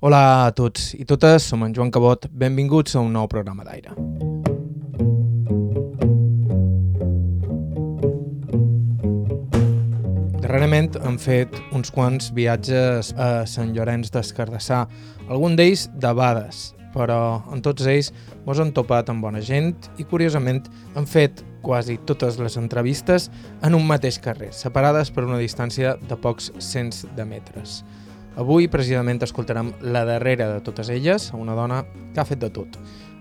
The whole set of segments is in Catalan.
Hola a tots i totes, som en Joan Cabot, benvinguts a un nou programa d'aire. Darrerament hem fet uns quants viatges a Sant Llorenç d'Escardassà, algun d'ells debades, però en tots ells mos han topat amb bona gent i curiosament han fet quasi totes les entrevistes en un mateix carrer, separades per una distància de pocs cents de metres. Avui, precisament, escoltarem la darrera de totes elles, una dona que ha fet de tot.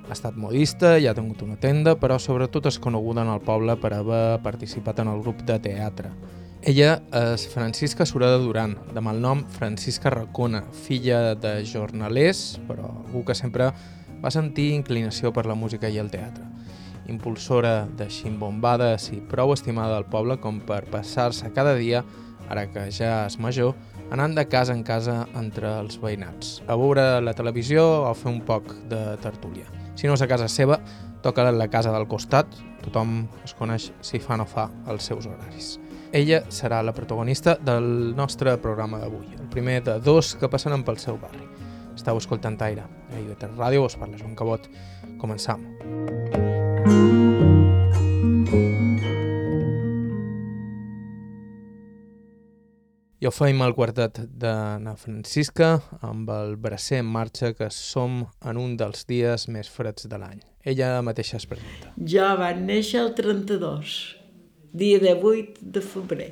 Ha estat modista, i ha tingut una tenda, però sobretot és coneguda en el poble per haver participat en el grup de teatre. Ella és Francisca Sureda Duran, de malnom Francisca Racona, filla de jornalers, però algú que sempre va sentir inclinació per la música i el teatre. Impulsora de ximbombades i prou estimada del poble com per passar-se cada dia, ara que ja és major, anant de casa en casa entre els veïnats, a veure la televisió o fer un poc de tertúlia. Si no és a casa seva, toca la casa del costat, tothom es coneix si fa no fa els seus horaris. Ella serà la protagonista del nostre programa d'avui, el primer de dos que passaran pel seu barri. Estau escoltant Aire, a IB3 Ràdio, us parla Joan Cabot. Començam. I ho feim al quartet de na Francisca amb el bracer en marxa que som en un dels dies més freds de l'any. Ella mateixa es presenta. Jo vaig néixer el 32 dia de 8 de febrer.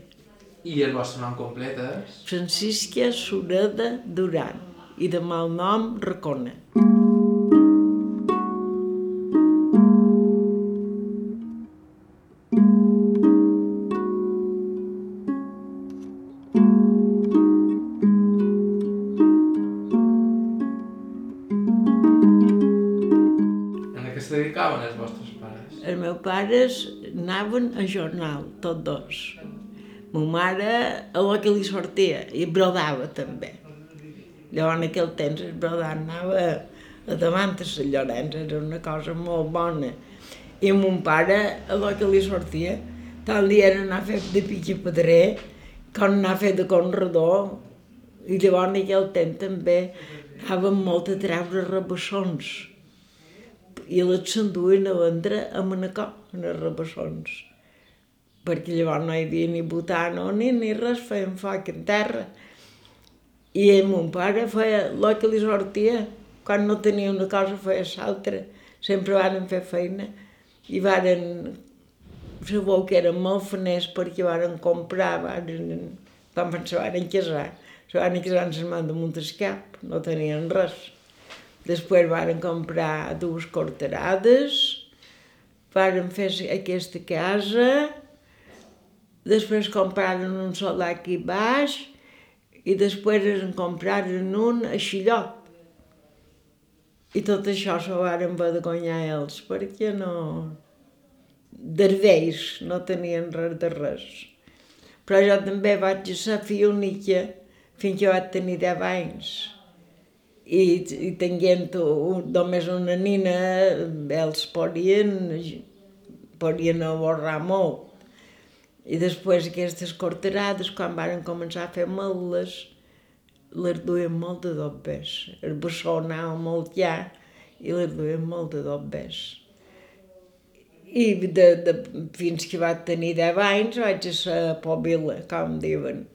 I el vostre nom complet és? Francisca Sureda Duran i de mal nom Racona. En pares? Anaven a jornal, tots dos. Ma mare a la que li sortia i brodava també. Llavors en aquell temps el brodar anava a davant de Sant Llorenç, era una cosa molt bona. I mon pare a la que li sortia, tal dia era anar a fer de pitja pedrer, com anar a fer de conredor, i llavors en aquell temps també anàvem molt a treure rebassons i les s'enduen a vendre a Manacor, en els rebassons. Perquè llavors no hi havia ni butano ni, ni res, feien foc en terra. I mon pare feia el que li sortia, quan no tenia una cosa feia l'altra. Sempre varen fer feina i varen... Sabeu que eren molt faners perquè varen comprar, varen, quan se varen casar, se varen casar en les mans de Montescap, no tenien res. Després varen comprar dues corterades, varen fer aquesta casa, després compraren un solar aquí baix i després en compraren un a Xillot. I tot això s'ho varen guanyar ells, perquè no... d'hervells, no tenien res de res. Però jo també vaig ser filla única fins que vaig tenir 10 anys i, i tenint un, només una nina, ells podien, podien avorrar molt. I després aquestes corterades, quan varen començar a fer mal·les, les duien molt de dobbes. El bessó anava molt ja i les duien molt de dobbes. I de, de, fins que va tenir 10 anys vaig a ser pobila, com diuen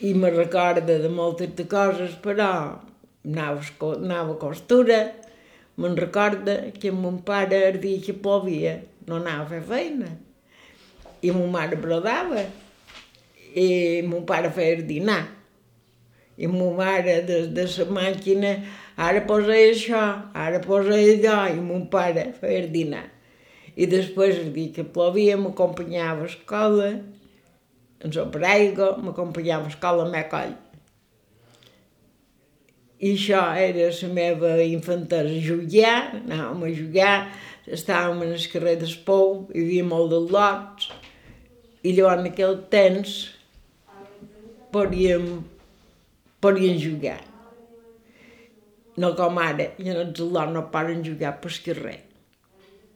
e me recorda de moltes de coses, però anava a costura, me'n recorda que mon pare el dia que plovia no anava a fer feina i mon mare brodava i mon pare feia el dinar. I o mare des de la màquina ara posa això, ara posa allò i mon pare feia el dinar. I després el dia que plovia m'acompanyava a escola en Sobraigo, m'acompanyava a escola a coll. I això era la meva infantesa. Jugar, anàvem a jugar, estàvem en el carrer d'Espou, hi havia molt de lots, i llavors en aquell temps podíem, podíem jugar. No com ara, i en els lots no poden jugar pel carrer.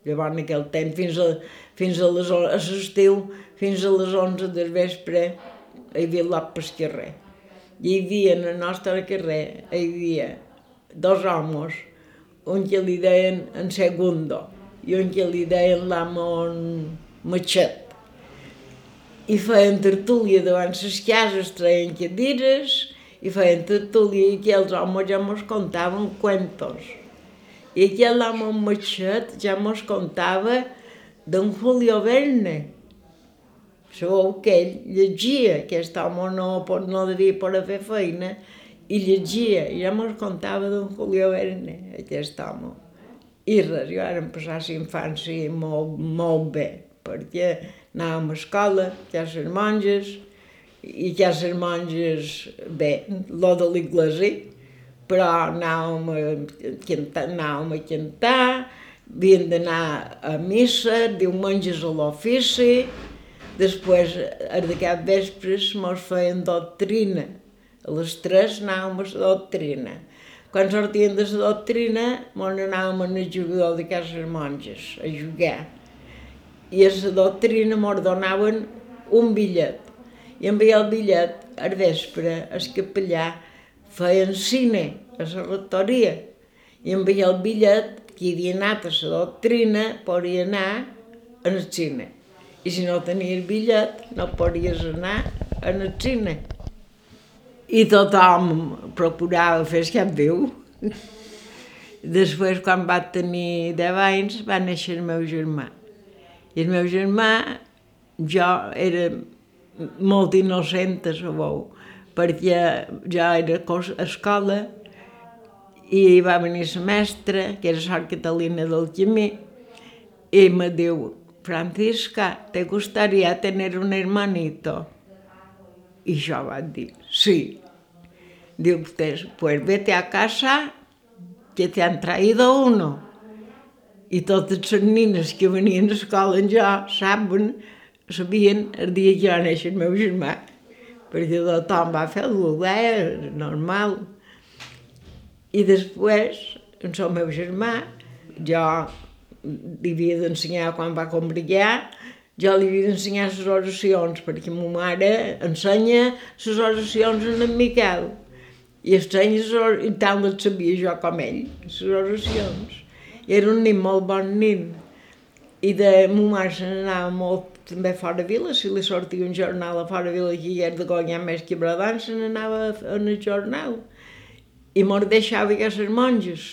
Llavors en aquell temps, fins a, fins a l'estiu, fins a les 11 del vespre, hi havia lot pel carrer. hi havia en el nostre carrer, hi havia dos homes, un que li deien en segundo i un que li deien l'amon Matxet. I feien tertúlia davant les cases, treien cadires i feien tertúlia i aquells homes ja mos contaven cuentos. I aquell home Matxet ja mos contava d'en Julio Verne, sabeu que ell llegia, aquest home no, no devia poder fer feina, i llegia, i ja mos contava d'en Julio Verne, aquest home. I res, jo ara em passar la infància molt, molt bé, perquè anàvem a escola, que les monges, i que les monges, bé, lo de l'iglesi, però anàvem a, cantar, anàvem a cantar, havíem d'anar a missa, diumenges a l'ofici, després, de cap vespres, mos feien doctrina, a les tres anàvem a la doctrina. Quan sortíem de la doctrina, mos anàvem a el jugador de cases monges, a jugar. I a la doctrina mos donaven un bitllet. I amb el bitllet, al vespre, el capellà feien cine a la rectoria. I amb el bitllet, qui havia anat a la doctrina, podia anar al cine. I si no tenies bitllet, no podies anar al cine i tothom procurava fer el cap Déu. Després, quan va tenir 10 anys, va néixer el meu germà. I el meu germà, jo era molt innocent, sabeu, perquè jo era a escola i va venir la mestra, que era Sor Catalina del Camí, i me diu, Francisca, ¿te gustaría tener un hermanito? Y yo va dir, sí. Digo, pues, vete a casa que te han traído uno. I totes les nines que venien a l'escola en jo saben, sabien el dia que va néixer el meu germà, perquè tothom va fer el és normal. I després, en el meu germà, jo li havia d'ensenyar quan va conbrigar, jo li havia d'ensenyar les oracions, perquè ma mare ensenya les oracions en en Miquel. I ensenya les i tant les sabia jo com ell, les oracions. I era un nin molt bon nin. I de ma mare se n'anava molt també fora de vila, si li sortia un jornal a fora de vila que hi de guanyar més que Bradant, se n'anava en el jornal. I mos deixava que les monges.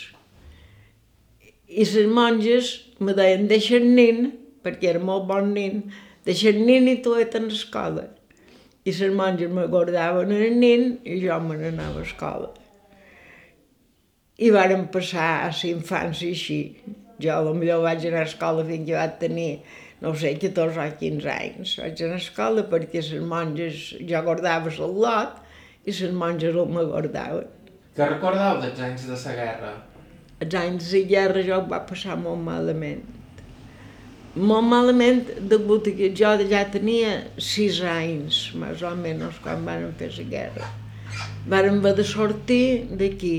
I les monges me deien, deixa el nin, perquè era molt bon nin, deixa el nin i tu et a l'escola. I les monges me guardaven el nin i jo me n'anava a escola. I vàrem passar a la infància així. Jo potser vaig anar a escola fins que vaig tenir, no sé, 14 o 15 anys. Vaig anar a escola perquè les monges, jo guardava el lot i les monges me guardaven. Què recordeu dels anys de la guerra? Els anys de guerra jo va passar molt malament molt malament degut que jo ja tenia sis anys, més o menys, quan van fer la guerra. Vàrem haver de sortir d'aquí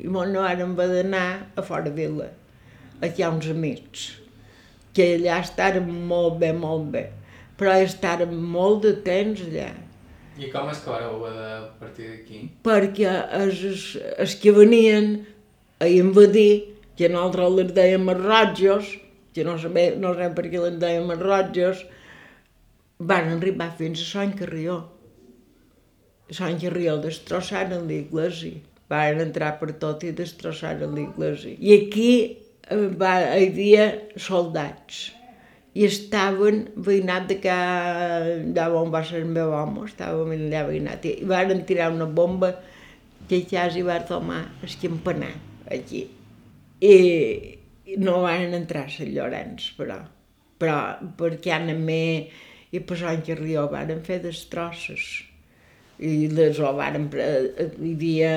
i no vàrem haver d'anar a fora vila. Aquí hi ha uns amics, que allà estàrem molt bé, molt bé, però estàrem molt de temps allà. I com és que vareu haver de partir d'aquí? Perquè els, els que venien a invadir, que nosaltres les dèiem els rojos, que no sabem, no sabem per què les dèiem els rojos, van arribar fins a Sant Carrió. Sant Carrió destrossaren l'església. Van entrar per tot i destrossaren l'església. I aquí eh, va, hi havia soldats i estaven veïnat de que allà on va ser el meu home, estàvem allà veïnat, i van tirar una bomba que quasi va tomar el campanar aquí. I, no van entrar a Sant Llorenç, però, però perquè Anna Mé i per Sant Carrió van fer destrosses. I les ho van, hi havia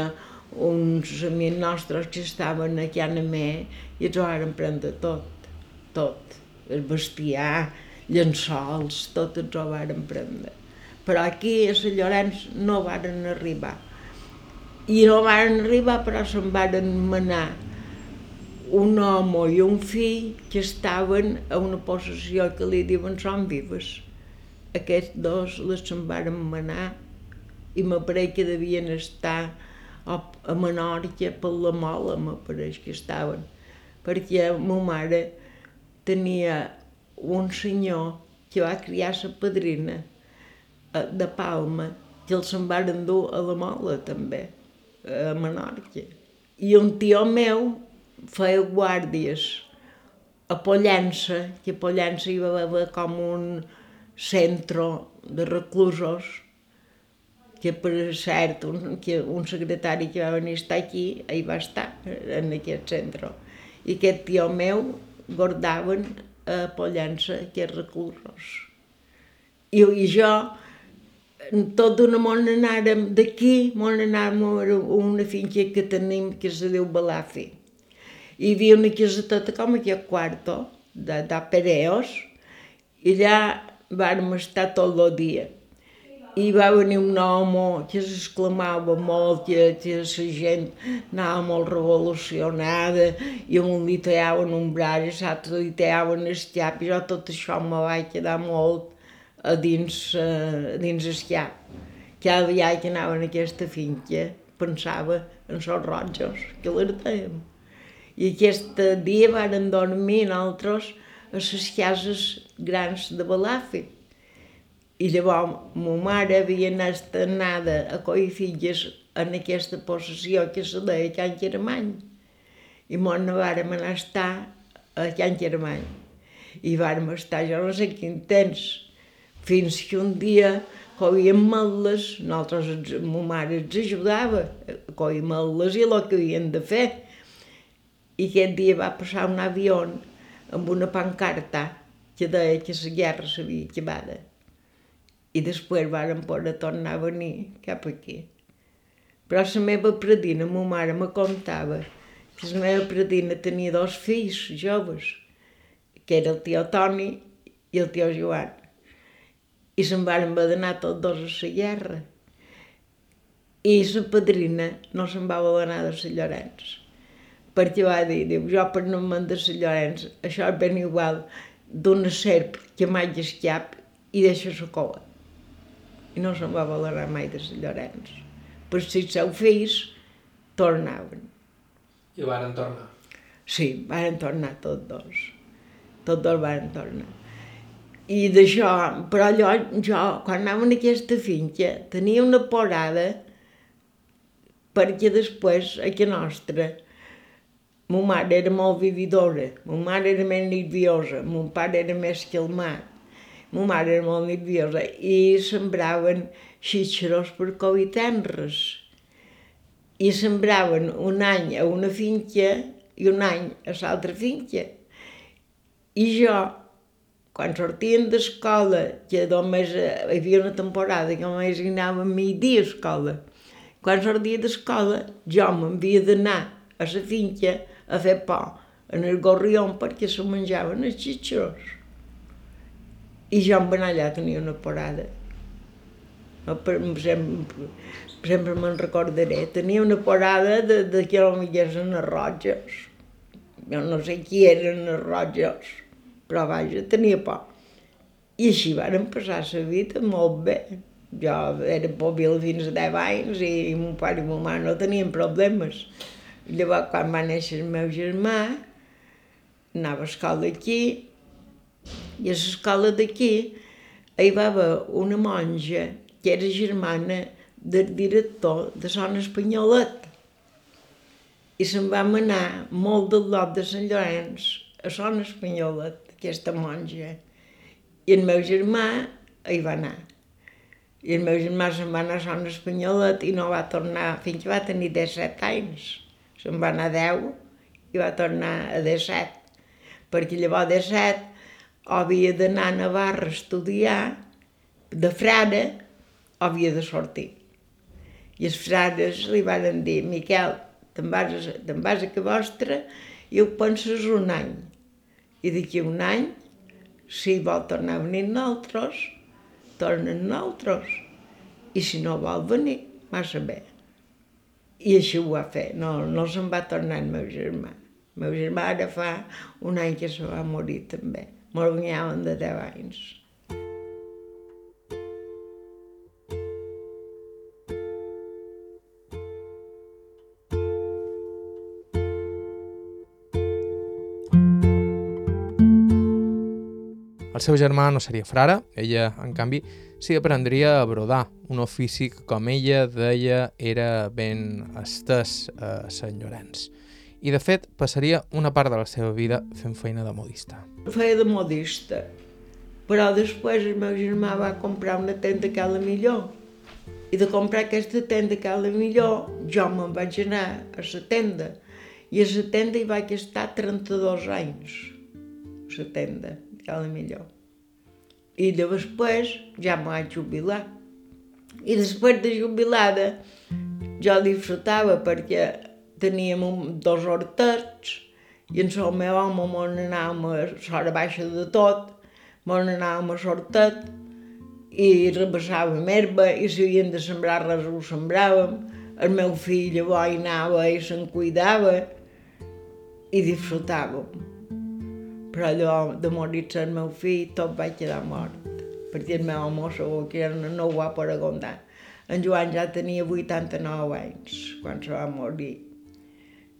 uns amics nostres que estaven aquí a Mé i ens ho van prendre tot, tot. El bestiar, llençols, tot ens ho van prendre. Però aquí a Sant Llorenç no varen arribar. I no varen arribar, però se'n varen manar. Un home i un fill que estaven a una possessió que li diuen són vives. Aquests dos les se'n varen manar i m'apareix que devien estar a, Menorca per la Mola, m'apareix que estaven, perquè ma mare tenia un senyor que va criar sa padrina eh, de Palma, que els se'n van endur a la Mola també, a Menorca. I un tio meu feia guàrdies a Pollença, que a Pollença hi va haver com un centre de reclusos, que per cert, un, que un secretari que va venir a estar aquí, hi va estar, en aquest centre. I aquest tio meu guardaven a Pollença aquests reclusos. I, i jo, tot d'una món anàrem d'aquí, món anàrem a una finca que tenim que se diu Balafi. Hi havia una caseteta com aquest quarto, de, de Pereos, i allà vàrem estar tot el dia. I va venir un home que s'exclamava molt, que, que la gent anava molt revolucionada, i un li tallaven un braç, i l'altre li tallaven el cap, i jo tot això em va quedar molt a dins, a dins cap. Cada dia que anava en aquesta finca pensava en els rojos, que les. I aquest dia varen dormir nosaltres a les cases grans de Balàfia i llavors, ma mare havia anat anada a coi filles en aquesta possessió que se deia Can Caramany. I mon vàrem anar a estar a Can Caramany. I vàrem estar jo no sé quin temps, fins que un dia coïem mal·les, nosaltres, ma mare ens ajudava a coir mal·les i el que havien de fer. I aquest dia va passar un avió amb una pancarta que deia que la guerra s'havia acabada i després varen poder tornar a venir cap aquí. Però la meva predina, ma mare me contava que la meva predina tenia dos fills joves, que era el tio Toni i el tio Joan. I se'n van d'anar tots dos a la guerra. I la padrina no se'n va anar de la Llorenç. Perquè va dir, diu, jo per no me'n de la Llorenç, això és ben igual d'una serp que mai es cap i deixa la cola i no se'n va valorar mai de Llorenç. Per si els seus fills tornaven. I varen tornar? Sí, varen tornar tots dos. Tots dos varen tornar. I d'això, però allò, jo, quan anava en aquesta finca, tenia una porada perquè després, aquí nostra, ma mare era molt vividora, ma mare era més nerviosa, mon pare era més calmat, Ma mare era molt nerviosa i sembraven xitxeros per covitenres. I sembraven un any a una finca i un any a l'altra finca. I jo, quan sortien d'escola, que només hi havia una temporada que només hi anava mig dia a escola, quan sortia d'escola jo m'havia d'anar a la finca a fer por en el gorrión perquè se menjaven els xitxeros. I jo em va anar allà, tenia una parada. Sempre sempre me'n recordaré. Tenia una parada de, de quilòmetres en els roges. Jo no sé qui eren els roges, però vaja, tenia por. I així varen passar la vida molt bé. Jo era pobil fins a 10 anys i, i mon pare i mon mare no tenien problemes. Llavors, quan va néixer el meu germà, anava a escola aquí, i a l'escola d'aquí hi va haver una monja que era germana del director de Son Espanyolet. I se'n vam anar molt del lot de Sant Llorenç a Son Espanyolet, aquesta monja. I el meu germà hi va anar. I el meu germà se'n va anar a Son Espanyolet i no va tornar fins que va tenir 17 anys. Se'n va anar a 10 i va tornar a 17. Perquè llavors 17 havia d'anar a Navarra a estudiar, de frare, havia de sortir. I els frares li van dir, Miquel, te'n vas, te vas a que vostra i ho penses un any. I d'aquí un any, si vol tornar a venir nosaltres, tornen nosaltres. I si no vol venir, massa bé. I així ho va fer, no, no se'n va tornar el meu germà. El meu germà ara fa un any que se va morir també m'orgulhaven de 10 anys. El seu germà no seria frare, ella, en canvi, sí que aprendria a brodar, un ofici que, com ella deia, era ben estès a Sant Llorenç. I, de fet, passaria una part de la seva vida fent feina de modista. Feia de modista, però després el meu germà va comprar una tenda que la millor. I de comprar aquesta tenda que la millor, jo me'n vaig anar a la tenda. I a la tenda hi vaig estar 32 anys. La tenda, que la millor. I després ja m'ho vaig jubilar. I després de jubilada jo disfrutava perquè teníem un, dos hortets i en el meu home m'on anàvem a baixa de tot, m'on anàvem a l'hortet i rebassàvem herba i si havíem de sembrar res ho sembràvem. El meu fill llavors anava i se'n cuidava i disfrutàvem. Però allò de morir-se el meu fill tot va quedar mort, perquè el meu segur que era no ho va per agontar. En Joan ja tenia 89 anys quan se va morir.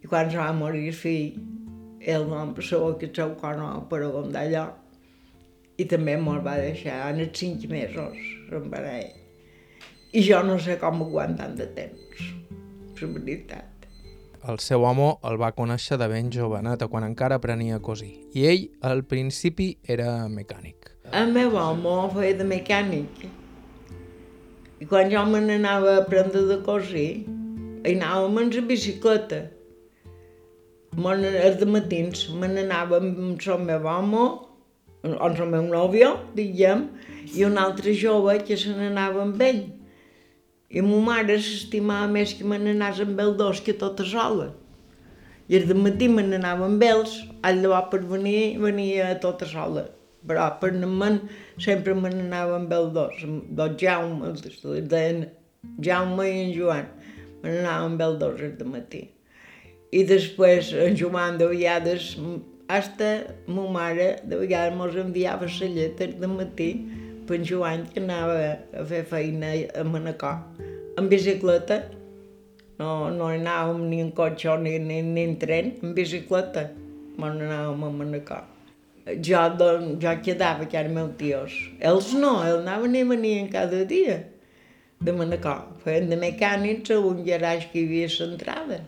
I quan se va morir el fill, el nom segur que seu cor no per agontar allò. I també me'l va deixar en els cinc mesos, va anar. I jo no sé com aguantant de temps, la veritat. El seu home el va conèixer de ben joveneta, quan encara aprenia a cosir. I ell, al principi, era mecànic. El meu home feia de mecànic. I quan jo me n'anava a aprendre de cosir, anàvem la bicicleta. Els de matins me n'anava amb el meu home, amb el meu nòvio, diguem, i un altre jove que se n'anava amb ell. I ma mare s'estimava més que me n'anés amb el dos que tota sola. I el matí me n'anava amb ells, al llavors per venir, venia tota sola. Però per ment sempre me n'anava amb el dos, dos Jaume, els deien Jaume i en Joan. Me n'anava amb el dos el matí. I després en Joan de vegades, hasta ma mare de vegades mos enviava la llet el matí per en Joan que anava a fer feina a Manacor en bicicleta. No, no anàvem ni en cotxe ni, ni, ni en tren, en bicicleta. Me n'anàvem a Manacor. Jo, doncs, jo quedava, que eren meus tios. Ells no, ells anaven i venien cada dia de Manacor. Feien de mecànics a un garatge que hi havia a l'entrada.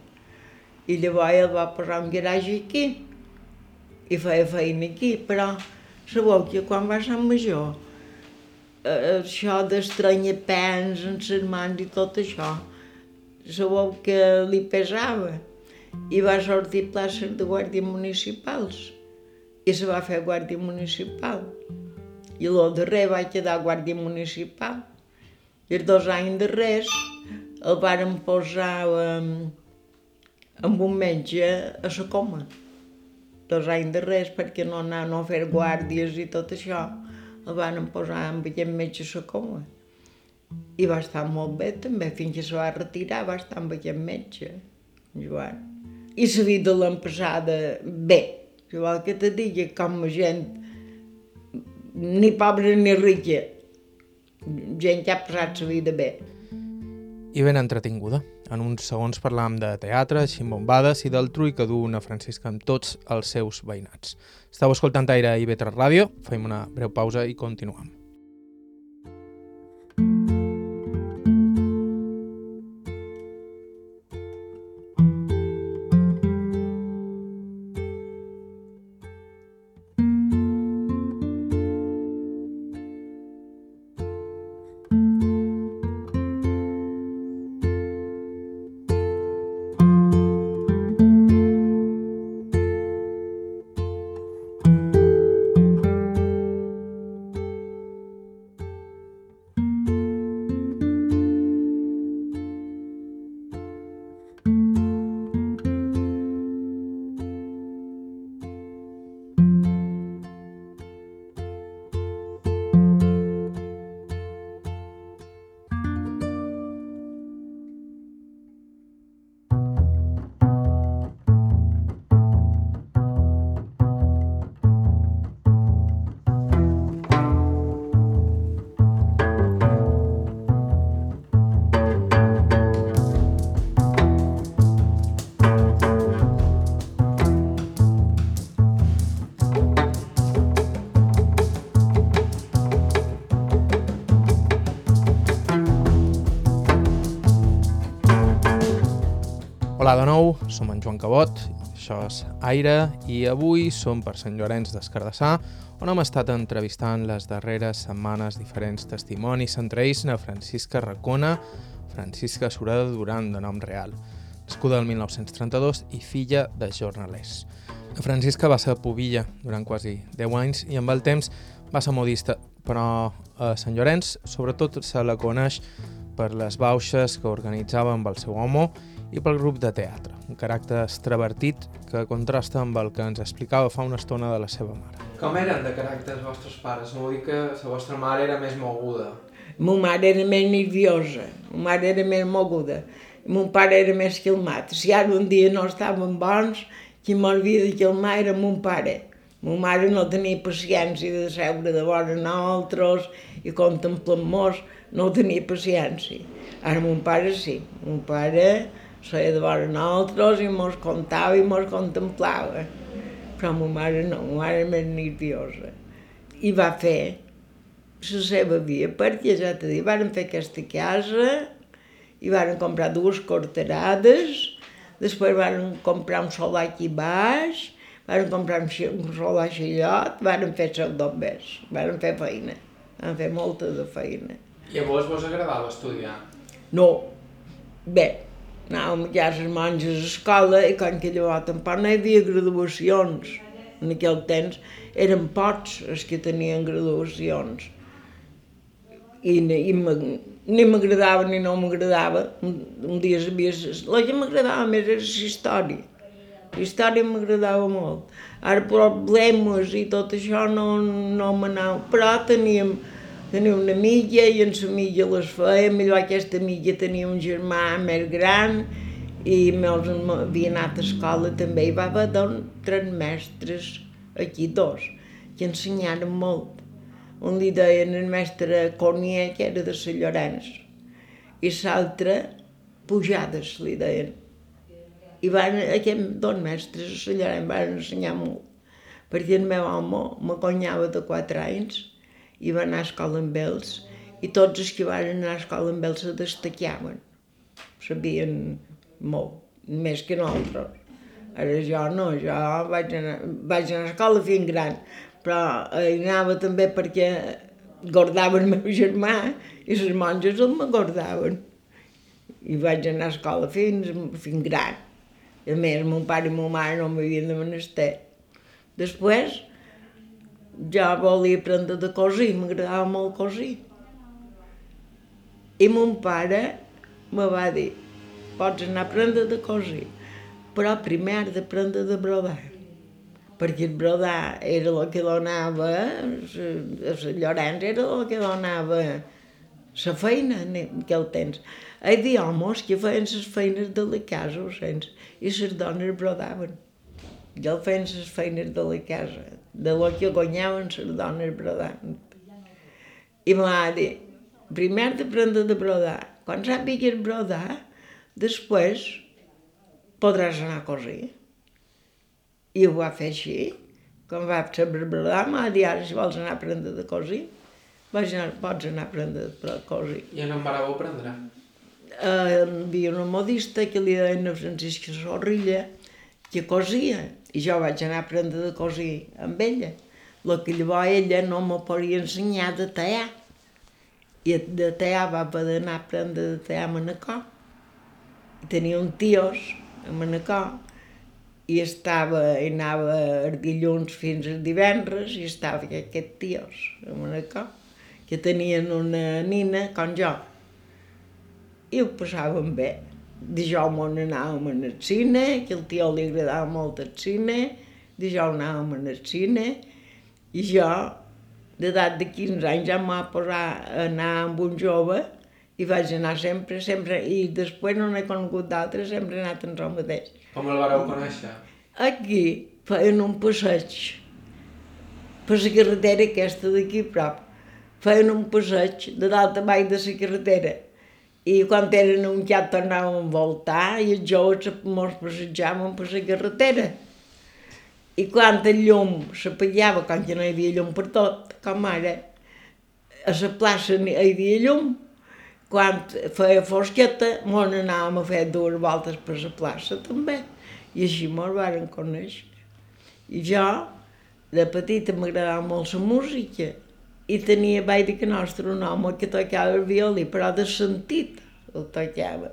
I llavors ell va posar un garatge aquí i feia feina aquí, però sabeu que quan va ser major això d'estranyar pens en les mans i tot això, sabeu que li pesava. I va sortir places de guàrdia municipals. I se va fer guàrdia municipal. I el darrer va quedar guàrdia municipal. I els dos anys darrers el varen posar um, amb un metge a la coma. Dos anys darrers perquè no anava no a fer guàrdies i tot això el van posar amb metge a la coma. I va estar molt bé també, fins que se va retirar va estar amb aquest metge, Joan. I la vida l'han passada bé. Vol que te digui com gent, ni pobra ni rica, gent que ha passat la vida bé. I ben entretinguda. En uns segons parlàvem de teatre, ximbombades i del truicadú una Francisca amb tots els seus veïnats. Estau escoltant Aire i Vetres Ràdio, fem una breu pausa i continuem. Nou, som en Joan Cabot, això és Aire, i avui som per Sant Llorenç d'Escardassà, on hem estat entrevistant les darreres setmanes diferents testimonis, entre ells na Francisca Racona, Francisca Surada Duran, de nom real, nascuda el 1932 i filla de jornalers. La Francisca va ser pubilla durant quasi 10 anys i amb el temps va ser modista, però a Sant Llorenç sobretot se la coneix per les bauxes que organitzava amb el seu home i pel grup de teatre, un caràcter extravertit que contrasta amb el que ens explicava fa una estona de la seva mare. Com eren de caràcter els vostres pares? No vull que la vostra mare era més moguda. Ma mare era més nerviosa, ma mare era més moguda, mon pare era més calmat. Si ara un dia no estàvem bons, qui m'havia de calmar era mon pare. Ma mare no tenia paciència de seure de vora nosaltres i contemplar-nos, no tenia paciència. Ara mon pare sí, mon pare de vora nosaltres i mos contava i mos contemplava. Però ma mare no, ma mare més nerviosa. I va fer la seva via, perquè ja t'he dit, varen fer aquesta casa i varen comprar dues corterades, després varen comprar un solar aquí baix, varen comprar un solar xillot, varen fer els bombers, varen fer feina, van fer molta de feina. I a vos vos agradava estudiar? No, bé, anàvem ja les monges a escola i quan que llavors tampoc no hi havia graduacions. En aquell temps eren pocs els que tenien graduacions. I, i ni m'agradava ni no m'agradava. Un, un dia sabia... La que m'agradava més era la història. La història m'agradava molt. Ara problemes i tot això no, no m'anava. Però teníem, tenia una amiga i en la amiga les fèiem, i aquesta amiga tenia un germà més gran i meus havia anat a escola també, i va haver doncs, tres mestres, aquí dos, que ensenyaren molt. Un li deien el mestre Cornier, que era de Sant Llorenç, i l'altre Pujades, li deien. I van, aquests dos mestres a Sant Llorenç van ensenyar molt, perquè el meu home m'aconyava de quatre anys, i va anar a escola amb ells i tots els que van anar a escola amb ells se destacaven. Sabien molt, més que nosaltres. Ara jo no, jo vaig anar, vaig anar a escola fins gran, però hi anava també perquè guardava el meu germà i les monges el m'aguardaven. I vaig anar a escola fins, fins gran. A més, mon pare i mon mare no m'havien de menester. Després, ja volia aprendre de cosir, m'agradava molt cosir. I mon pare me va dir, pots anar a aprendre de cosir, però primer has d'aprendre de brodar, perquè el brodar era el que donava, a Llorenç era el que donava la feina en aquell temps. Hi havia homes que feien les feines de la casa, i les dones brodaven. Jo feien les feines de la casa, de lo que guanyaven les dones brodant. I m'ha dit, primer d'aprendre de brodar. Quan sàpigues brodar, després podràs anar a cosir. I ho va fer així. Quan va saber brodar, m'ha dit, ara si vols anar a aprendre de cosir, vaig anar, pots anar a aprendre de cosir. I on en vareu aprendre? Uh, hi havia una modista que li deien a Francisca Sorrilla que cosia i jo vaig anar a aprendre de cosir amb ella. El que llavors ella no me podia ensenyar de tallar. I de tallar va poder anar a aprendre de tallar a Manacor. I tenia un tios a Manacor i estava, i anava els dilluns fins al divendres i estava aquest tios a Manacor, que tenien una nina com jo. I ho passàvem bé dijous anàvem al cine, que al tio li agradava molt el cine, dijous anàvem al cine, i jo, d'edat de 15 anys, ja em va posar a anar amb un jove i vaig anar sempre, sempre, i després no n'he conegut d'altres, sempre he anat en el mateix. Com el vareu conèixer? Aquí feien un passeig per la carretera aquesta d'aquí prop. Feien un passeig de dalt a baix de la carretera i quan eren un ja tornàvem a voltar i els joves mos passejàvem per la carretera. I quan el llum s'apagava, quan ja no hi havia llum per tot, com ara, a la plaça hi havia llum, quan feia fosqueta, mos anàvem a fer dues voltes per la plaça també, i així mos varen conèixer. I jo, de petita, m'agradava molt la música, i tenia, dir que nostre un home que tocava el violí, però de sentit el tocava.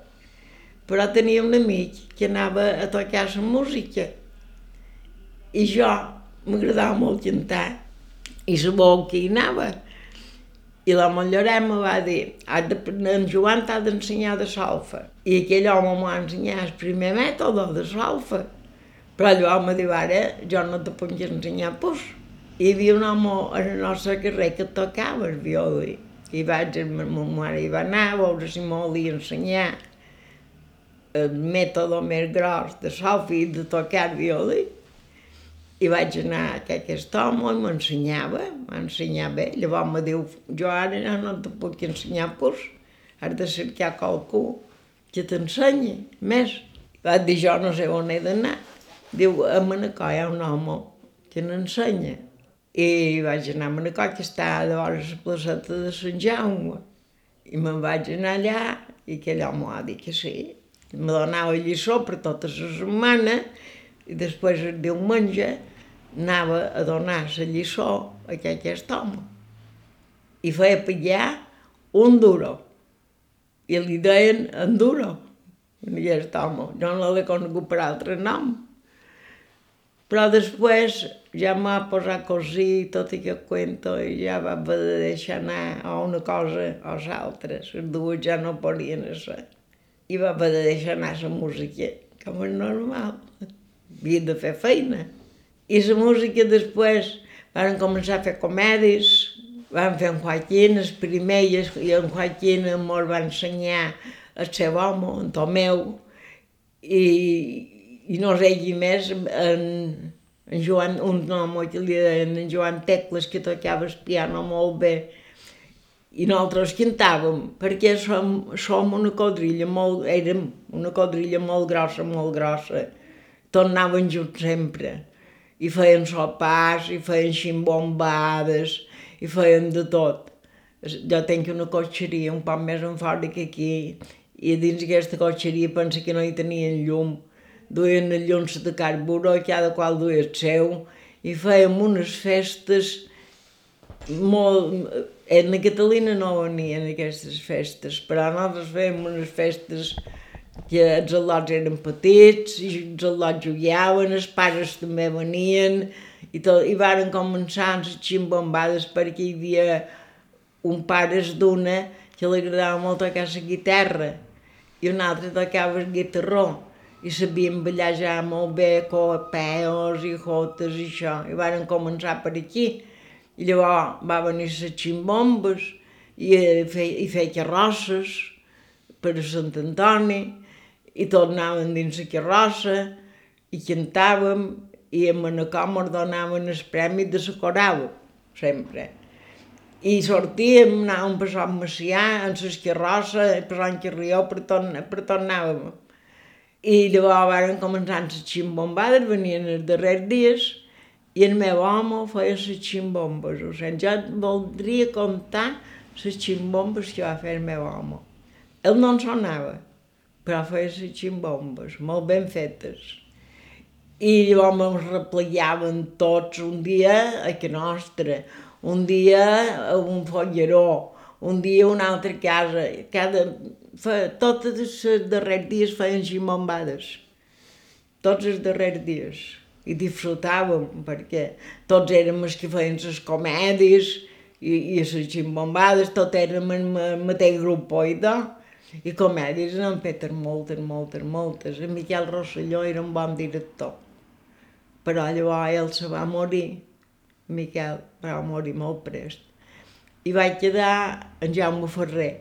Però tenia un amic que anava a tocar la música, i jo m'agradava molt cantar, i sabeu que hi anava. I la Mollorem me va dir, de, en Joan t'ha d'ensenyar de solfa. I aquell home m'ha ensenyat el primer mètode de solfa. Però allò me diu, ara jo no te puc ensenyar pues. Hi havia un home a la nostra carrer que tocava el violí. I vaig, ma mare hi va anar a veure si m'ho volia ensenyar el mètode més gros de solfa i de tocar el violí. I vaig anar a aquest home i m'ensenyava, m'ensenyava bé. Llavors me diu, jo ara no te puc ensenyar pues, has de cercar qualcú que t'ensenyi més. Vaig dir, jo no sé on he d'anar. Diu, a Manacor hi ha un home que n'ensenya. I vaig anar a Manacor, que està a vora la placeta de Sant Jaume. I me'n vaig anar allà i aquell home va dir que sí. Me donava lliçó per tota la setmana i després el diumenge anava a donar la lliçó a aquest home. I feia pillar un duro. I li deien en duro, a aquest home. Jo no l'he conegut per altre nom. Però després ja m'ha posat a cosir tot aquest cuento i ja va haver de deixar anar a una cosa o l'altra. Les dues ja no podien ser. I va haver de deixar anar la música, com és normal. Havia de fer feina. I la música després van començar a fer comèdies, van fer en Joaquín, els primers, i en Joaquín ens va ensenyar el seu home, en Tomeu, i, i no sé qui més, en, en Joan, un home que li deien en Joan Tecles, que tocava el piano molt bé, i nosaltres cantàvem, perquè som, som una quadrilla molt, érem una quadrilla molt grossa, molt grossa, tornaven junts sempre, i feien sopars, i feien ximbombades, i feien de tot. Jo tinc una cotxeria un poc més en fora que aquí, i dins aquesta cotxeria pensa que no hi tenien llum. Duien el llum de carburó, cada qual duia el seu, i fèiem unes festes molt... En Catalina no venien aquestes festes, però nosaltres fèiem unes festes que els al·lots eren petits, i els al·lots jugaven, els pares també venien, i, tot, i varen començar amb les ximbombades perquè hi havia un pare d'una que li agradava molt tocar la guitarra i un altre tocava el guitarró i sabien ballar ja molt bé copeos i jotes i això i varen començar per aquí i llavors va venir les ximbombes i feia, i feia carrosses per a Sant Antoni i tornàvem dins la carrossa i cantàvem i a Manacor ens donaven el premi de la coral, sempre. I sortíem, anàvem per Sant Macià, en les carrosses, per Sant Carrió, per, torn per tornàvem. I llavors van començar les ximbombades, venien els darrers dies, i el meu home feia les ximbombes. O sigui, jo voldria contar les ximbombes que va fer el meu home. Ell no en sonava, però feia les ximbombes, molt ben fetes. I llavors ens replegaven tots un dia a que nostra, un dia a un folleró, un dia a una altra casa, cada, fe, tots els darrers dies feien ximbombades, tots els darrers dies. I disfrutàvem, perquè tots érem els que feien les comèdies i, i les ximbombades, tot érem el mateix grup, oi, doncs? I comèdies n'han fet moltes, moltes, moltes. En Miquel Rosselló era un bon director. Però llavors ell se va morir, Miquel, va morir molt prest. I vaig quedar en Jaume Ferrer.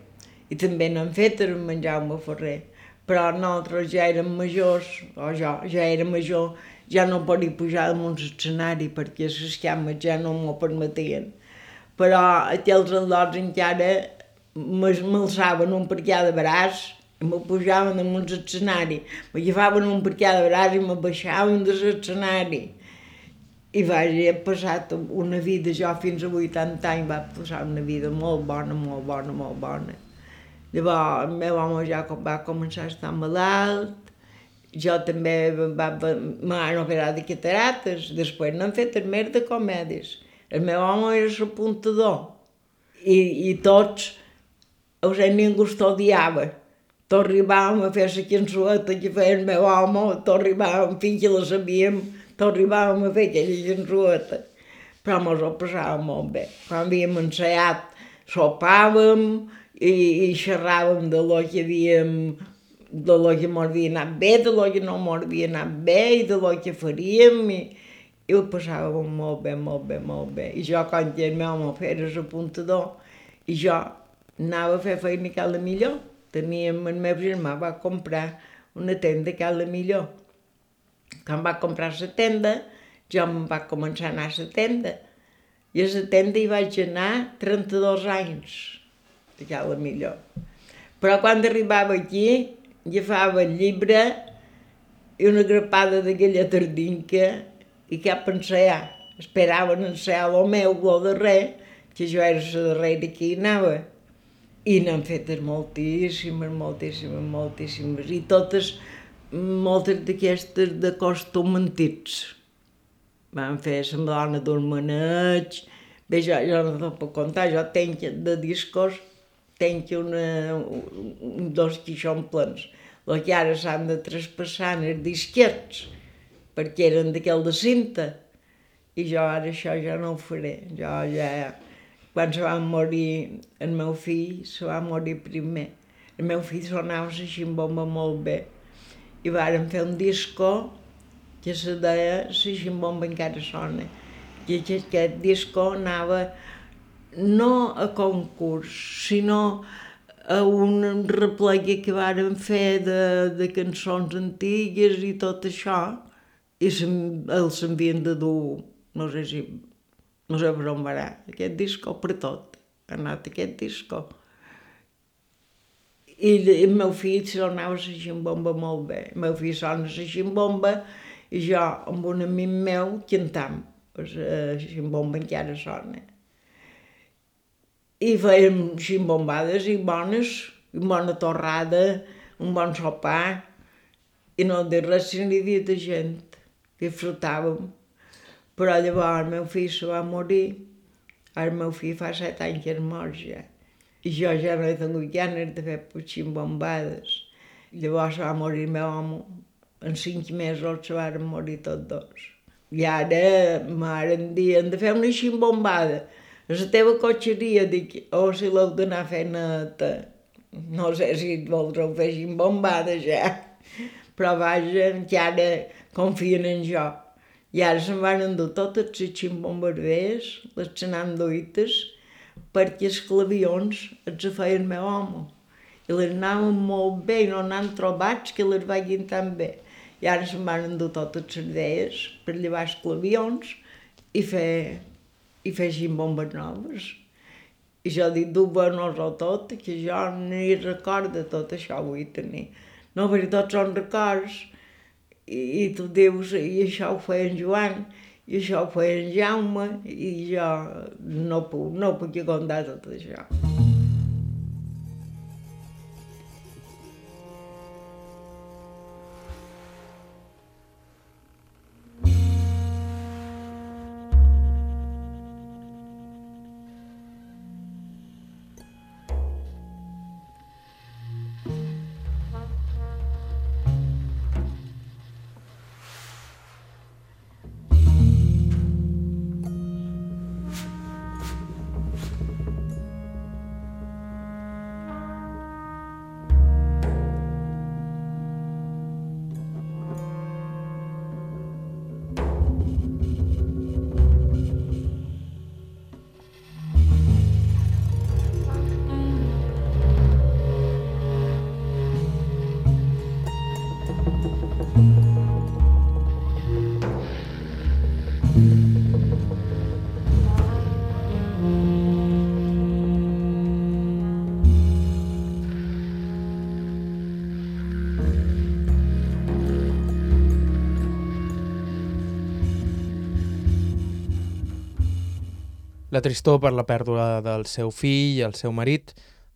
I també n'han fet en Jaume Ferrer. Però nosaltres ja érem majors, o jo ja era major, ja no podia pujar damunt l'escenari perquè les cames ja no m'ho permetien. Però aquells al·lots encara m'alçaven un parquet de braç i me pujaven damunt l'escenari. M'agafaven un parquet de braç i me baixaven de l'escenari. I vaig he passat una vida, jo fins a 80 anys va passar una vida molt bona, molt bona, molt bona. Llavors, el meu home ja va començar a estar malalt, jo també va, va, m'han operat de catarates, després n'han fet més de comèdies. El meu home era l'apuntador i, i tots, sigui, ningú odiava. Tot arribàvem a fer la cançoneta que feia el meu home, tot arribàvem, fins que la sabíem, tot arribàvem a fer aquella cançoneta. Però mos ho passàvem molt bé. Quan havíem ensaiat, sopàvem, i, i xerràvem de lo que havíem de lo que m'ho havia anat bé, de lo que no m'ho havia anat bé i de lo que faríem i, i ho passàvem molt bé, molt bé, molt bé. I jo, quan el meu home feia apuntador, i jo anava a fer feina a Cala Millor, teníem, el meu germà va comprar una tenda a Cala Millor. Quan va comprar la tenda, jo em va començar a anar a la tenda. I a la tenda hi vaig anar 32 anys ja la millor. Però quan arribava aquí, agafava el llibre i una grapada d'aquella tardinca i cap ensaiar. Esperaven ensaiar el meu, el darrer, que jo era la darrera que hi anava. I n'han fetes moltíssimes, moltíssimes, moltíssimes. I totes, moltes d'aquestes de costum antics. Van fer la Madonna d'un maneig. Bé, jo, jo no puc contar, jo tenc de discos tenc una, un, dos quixomplens, el que ara s'han de traspassar els disquets, perquè eren d'aquell de cinta, i jo ara això ja no ho faré. Jo ja, quan se va morir el meu fill, se va morir primer. El meu fill sonava la ximbomba molt bé. I vàrem fer un disco que se deia La ximbomba encara sona. I aquest disco anava no a concurs, sinó a un replegui que vàrem fer de, de cançons antigues i tot això, i els s'havien de dur, no sé si, no sé per on va aquest disco per tot, ha anat aquest disco. I el meu fill sonava la ximbomba molt bé. El meu fill sona la ximbomba i jo amb un amic meu cantam. La ximbomba encara sona i fèiem ximbombades i bones, i bona torrada, un bon sopar, i no dir res si n'hi havia de gent, disfrutàvem. Però llavors el meu fill se va morir, el meu fill fa set anys que és mort ja, i jo ja no he tingut ganes de fer ximbombades. Llavors va morir el meu home, en cinc mesos se van morir tots dos. I ara, mare em diuen de fer una ximbombada, la teva cotxeria, dic, o oh, si l'heu d'anar fent neta. No sé si voldreu fer bombada ja, però vaja, que ara confien en jo. I ara se'n van endur totes les ximbombarders, les xenandoites, perquè els clavions els feien meu home. I les anaven molt bé no n'han trobat que les vagin tan bé. I ara se'n van endur totes les idees per llevar els clavions i fer i fessin bombes noves. I jo dic, du nos o tot, que jo ni recordo tot això vull tenir. No, perquè tots són records, i, i tu dius, i això ho feia en Joan, i això ho feia en Jaume, i jo no puc, no puc contar tot això. La tristor per la pèrdua del seu fill i el seu marit,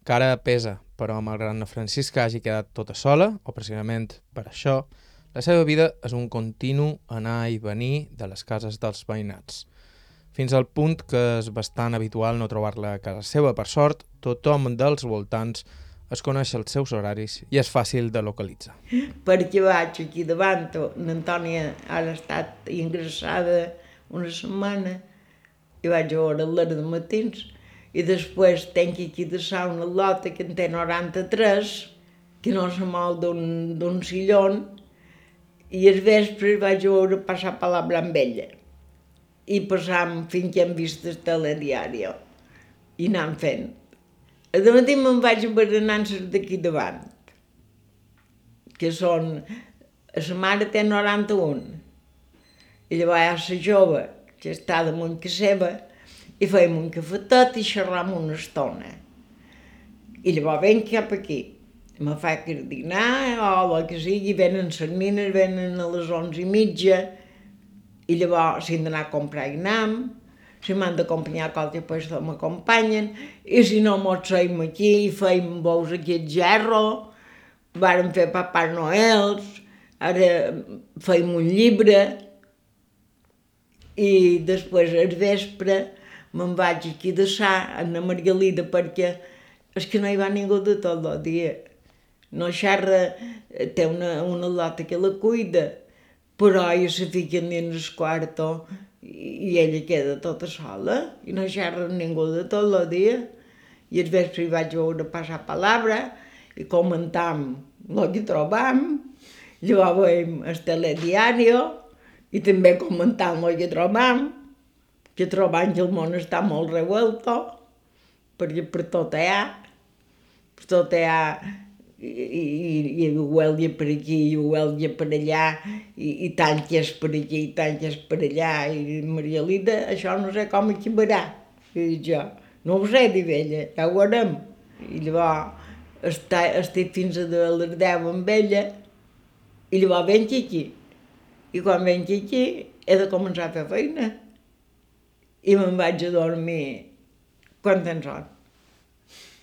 que ara pesa, però malgrat na Francisca hagi quedat tota sola, o precisament per això, la seva vida és un continu anar i venir de les cases dels veïnats. Fins al punt que és bastant habitual no trobar-la a casa seva. Per sort, tothom dels voltants es coneix els seus horaris i és fàcil de localitzar. Perquè vaig aquí davant, l'Antònia ha estat ingressada una setmana i vaig a veure l'hora de matins. I després tenc aquí de sa una lota que en té 93 que no se mou d'un sillon i els vespres vaig a veure passar palabra amb ella. I passam fins que hem vist el telediari i anam fent. A de matí me'n vaig a berenances d'aquí davant, que són... A sa mare té 91, i llavors la jove, que està damunt que seva, i fèiem un cafetet i xerram una estona. I llavors ven cap aquí. Me fa que dinar o el que sigui, venen les nines, venen a les onze i mitja, i llavors hem d'anar a comprar i anam, si m'han d'acompanyar a qualque puesto m'acompanyen, i si no mos seim aquí i feim bous aquí al gerro, vàrem fer Papà Noels, ara feim un llibre, i després al vespre me'n vaig aquí de sa, a la Margalida, perquè és que no hi va ningú de tot el dia no xerra, té una, una lota que la cuida, però ella se fica dins el quarto i ella queda tota sola i no xerra ningú de tot el dia. I el vespre hi vaig veure passar palabra i comentam el que trobam, llavors veiem el telediario i també comentam el que trobam, que trobam que el món està molt revuelto, perquè per tot hi ha, per tot hi ha i, i, i Huelga per aquí, i Huelga per allà, i, i tanques per aquí, i tanques per allà, i Maria Lida, això no sé com acabarà. I jo, no ho sé, diu ella, ja ho veurem. I llavors estic fins a les 10 amb ella, i llavors venc aquí. I quan venc aquí he de començar a fer feina. I me'n vaig a dormir quan tens son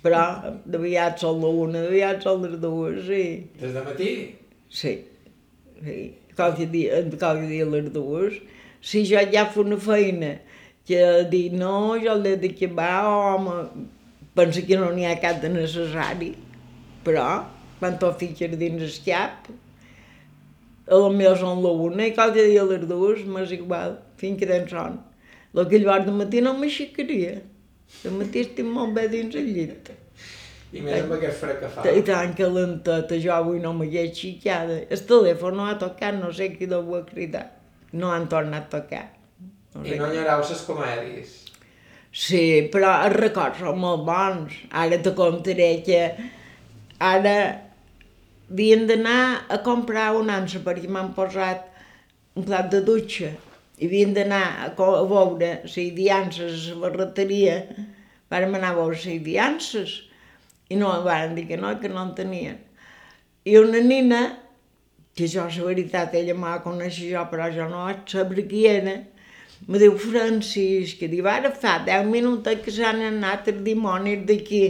però d'aviat són la una, d'aviat són les dues, sí. Des de matí? Sí, sí. Qualque dia, qualque dia les dues. Si jo ja fa una feina que dir no, jo l'he d'acabar, home, pensa que no n'hi ha cap de necessari, però quan t'ho fiques dins el cap, a la meva són la una i qualque dia les dues, m'és igual, fins que tens son. El que llavors de matí no m'aixecaria. De matí estic molt bé dins el llit. I més amb aquest fred que fa. I tant calenteta, jo avui no m'hi he xiquada. El telèfon no ha tocat, no sé qui ho ha cridat. No han tornat a tocar. No I no enyorau les comèdies? Sí, però els records són molt bons. Ara te contaré que ara havien d'anar a comprar un ansa perquè m'han posat un plat de dutxa i havien d'anar a, a veure si hi diances a la barreteria, vàrem anar a veure si hi diances, i no em van dir que no, que no en tenien. I una nina, que jo, la veritat, ella m'ha conèixer jo, però jo no vaig saber qui era, me diu, Francis, que diu, ara fa 10 minuts que s'han anat els dimonis d'aquí.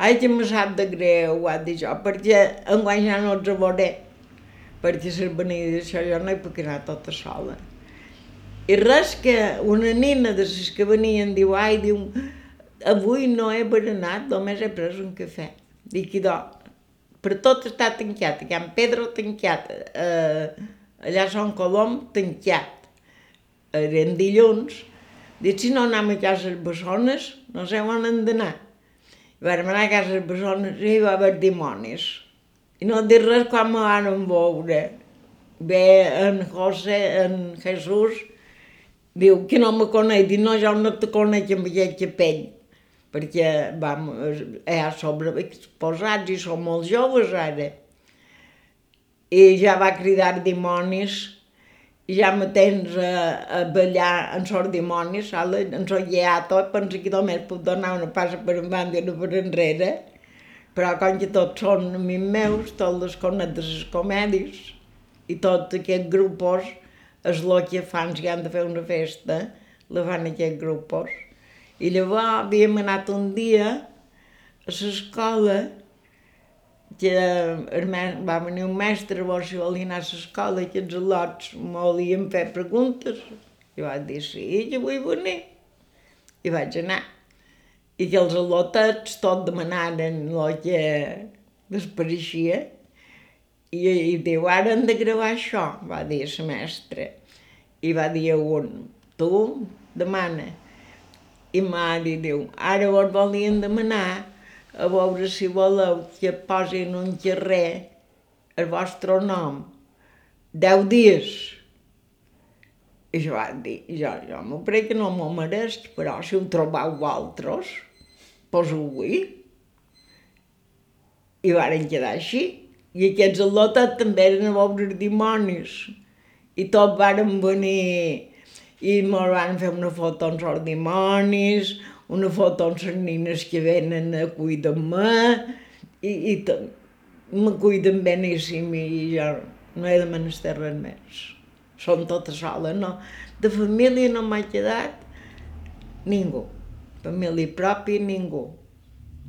Ai, que me sap de greu, ha dit jo, perquè enguany ja no els veuré, perquè les venides això jo no hi puc anar tota sola. I res que una nina de les que venien diu, ai, diu, avui no he berenat, només he pres un cafè. Dic, idò, per tot està tancat, Can Pedro tancat, eh, allà a Sant Colom tancat. Eren dilluns. Dic, si no anem a casa les bessones, no sé on hem d'anar. Vam anar a casa les bessones i hi va haver dimonis. I no dir res quan me van veure. Ve en José, en Jesús, Diu que no me coneix, diu no, jo no te conec amb aquest capell, perquè vam, ja sobre exposats i som molt joves ara. I ja va cridar dimonis, i ja me tens a, a ballar en sort dimonis, en sort lleato, penso que només puc donar una passa per endavant i una per enrere, però com que tots són amics meus, tots les conec les comèdies, i tots aquests grupos, els que fan si han de fer una festa, la fan aquests grupos. I llavors havíem anat un dia a l'escola, que el me- va venir un mestre, llavors si volia anar a l'escola, que els al·lots me volien fer preguntes. I vaig dir, sí, jo vull venir. I vaig anar. I que els al·lotets tot demanaren el que despareixia. I, i diu, ara hem de gravar això, va dir la mestra. I va dir a un, tu demana. I m'ha dit, diu, ara vos volien demanar a veure si voleu que posin un carrer el vostre nom. Deu dies. I jo vaig dir, jo, jo m'ho crec que no m'ho mereix, però si ho trobeu vosaltres, doncs ho vull. I varen quedar així. I aquests al·lotes també eren els dimonis. I tots varen venir i me'l van fer una foto amb els dimonis, una foto amb les nines que venen a cuidar-me, i, i me cuiden beníssim i jo no he de menester res més. Som tota sola, no? De família no m'ha quedat ningú. Família pròpia, ningú.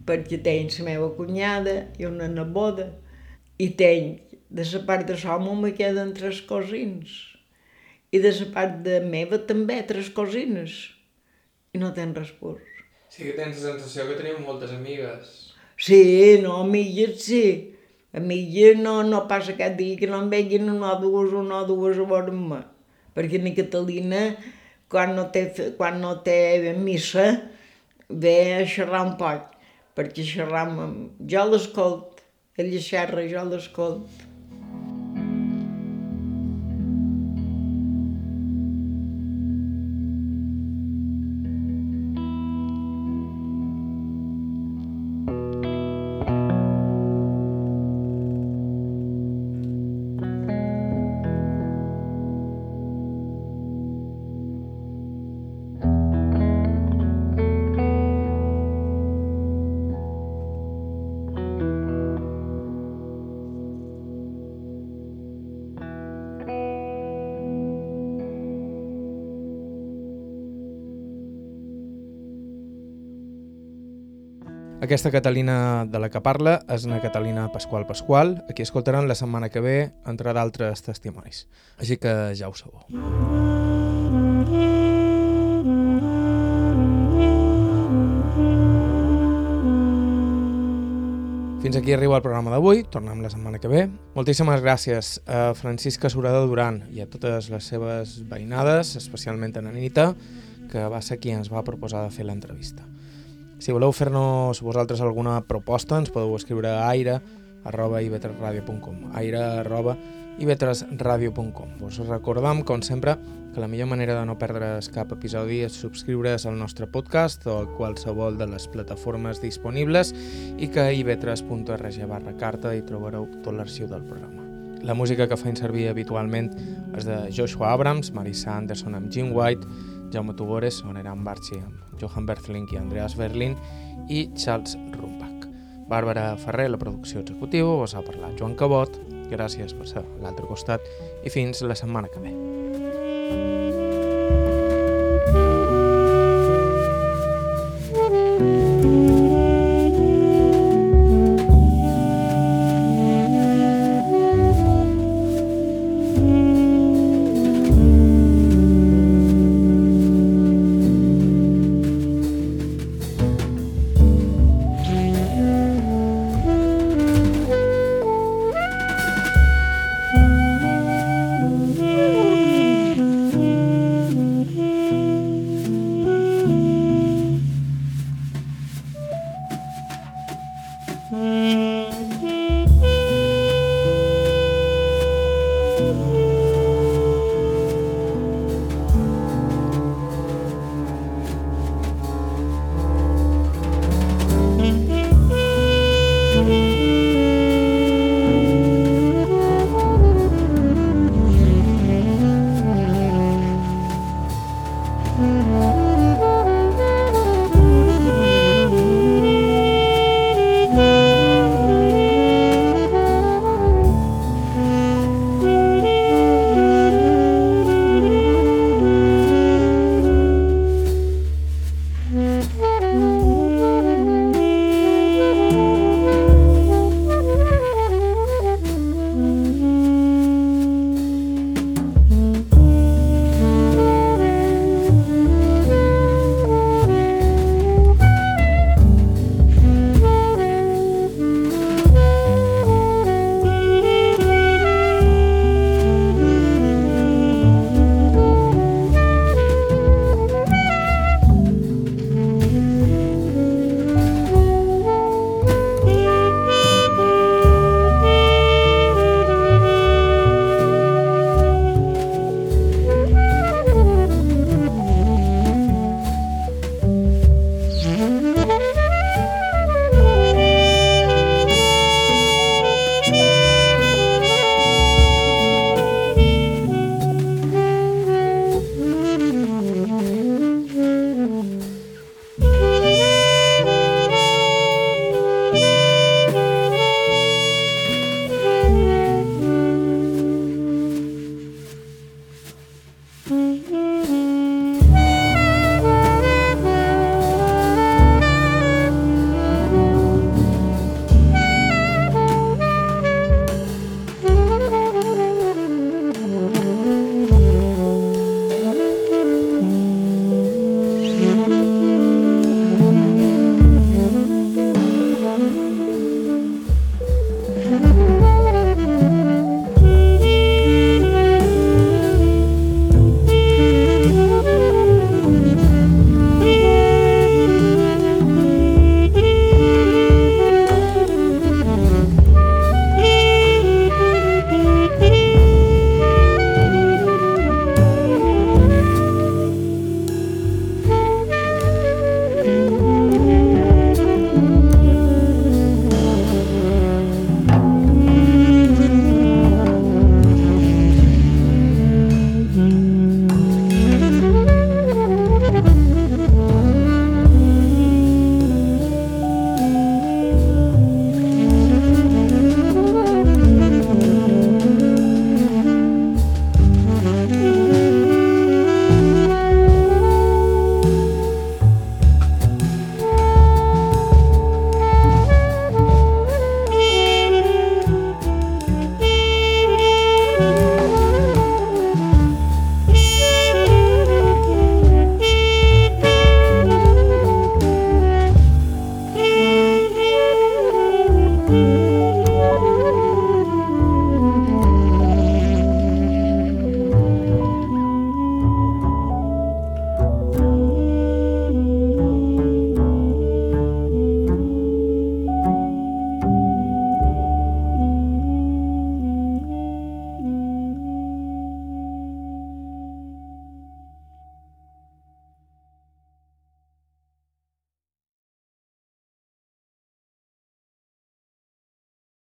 Perquè tenc la meva cunyada i una neboda. I tenc, de la part de l'home me queden tres cosins. I de la part de meva també, tres cosines. I no tens res pur. Sí que tens la sensació que teniu moltes amigues. Sí, no, amigues sí. Amigues no, no passa cap dia que no em veguin una o dues, una o dues a veure'm. Perquè ni Catalina, quan no té, quan no té missa, ve a xerrar un poc. Perquè xerrar. Jo l'escolt, ella xerra, jo l'escolt. Aquesta Catalina de la que parla és una Catalina Pasqual Pasqual, a qui escoltaran la setmana que ve, entre d'altres testimonis. Així que ja ho sabeu. Fins aquí arriba el programa d'avui, tornem la setmana que ve. Moltíssimes gràcies a Francisca Surada Duran i a totes les seves veïnades, especialment a Nanita, que va ser qui ens va proposar de fer l'entrevista. Si voleu fer-nos vosaltres alguna proposta, ens podeu escriure a aire arroba ivetresradio.com aire arroba ivetresradio.com Vos recordam, com sempre, que la millor manera de no perdre's cap episodi és subscriure's al nostre podcast o a qualsevol de les plataformes disponibles i que a ivetres.rg barra carta hi trobareu tot l'arxiu del programa. La música que feim servir habitualment és de Joshua Abrams, Marissa Anderson amb Jim White, Jaume Tugores, Oneran Barchi Johan Berthlink i Andreas Berlin i Charles Rumbach. Bàrbara Ferrer, la producció executiva, us ha parlat Joan Cabot, gràcies per ser a l'altre costat i fins la setmana que ve.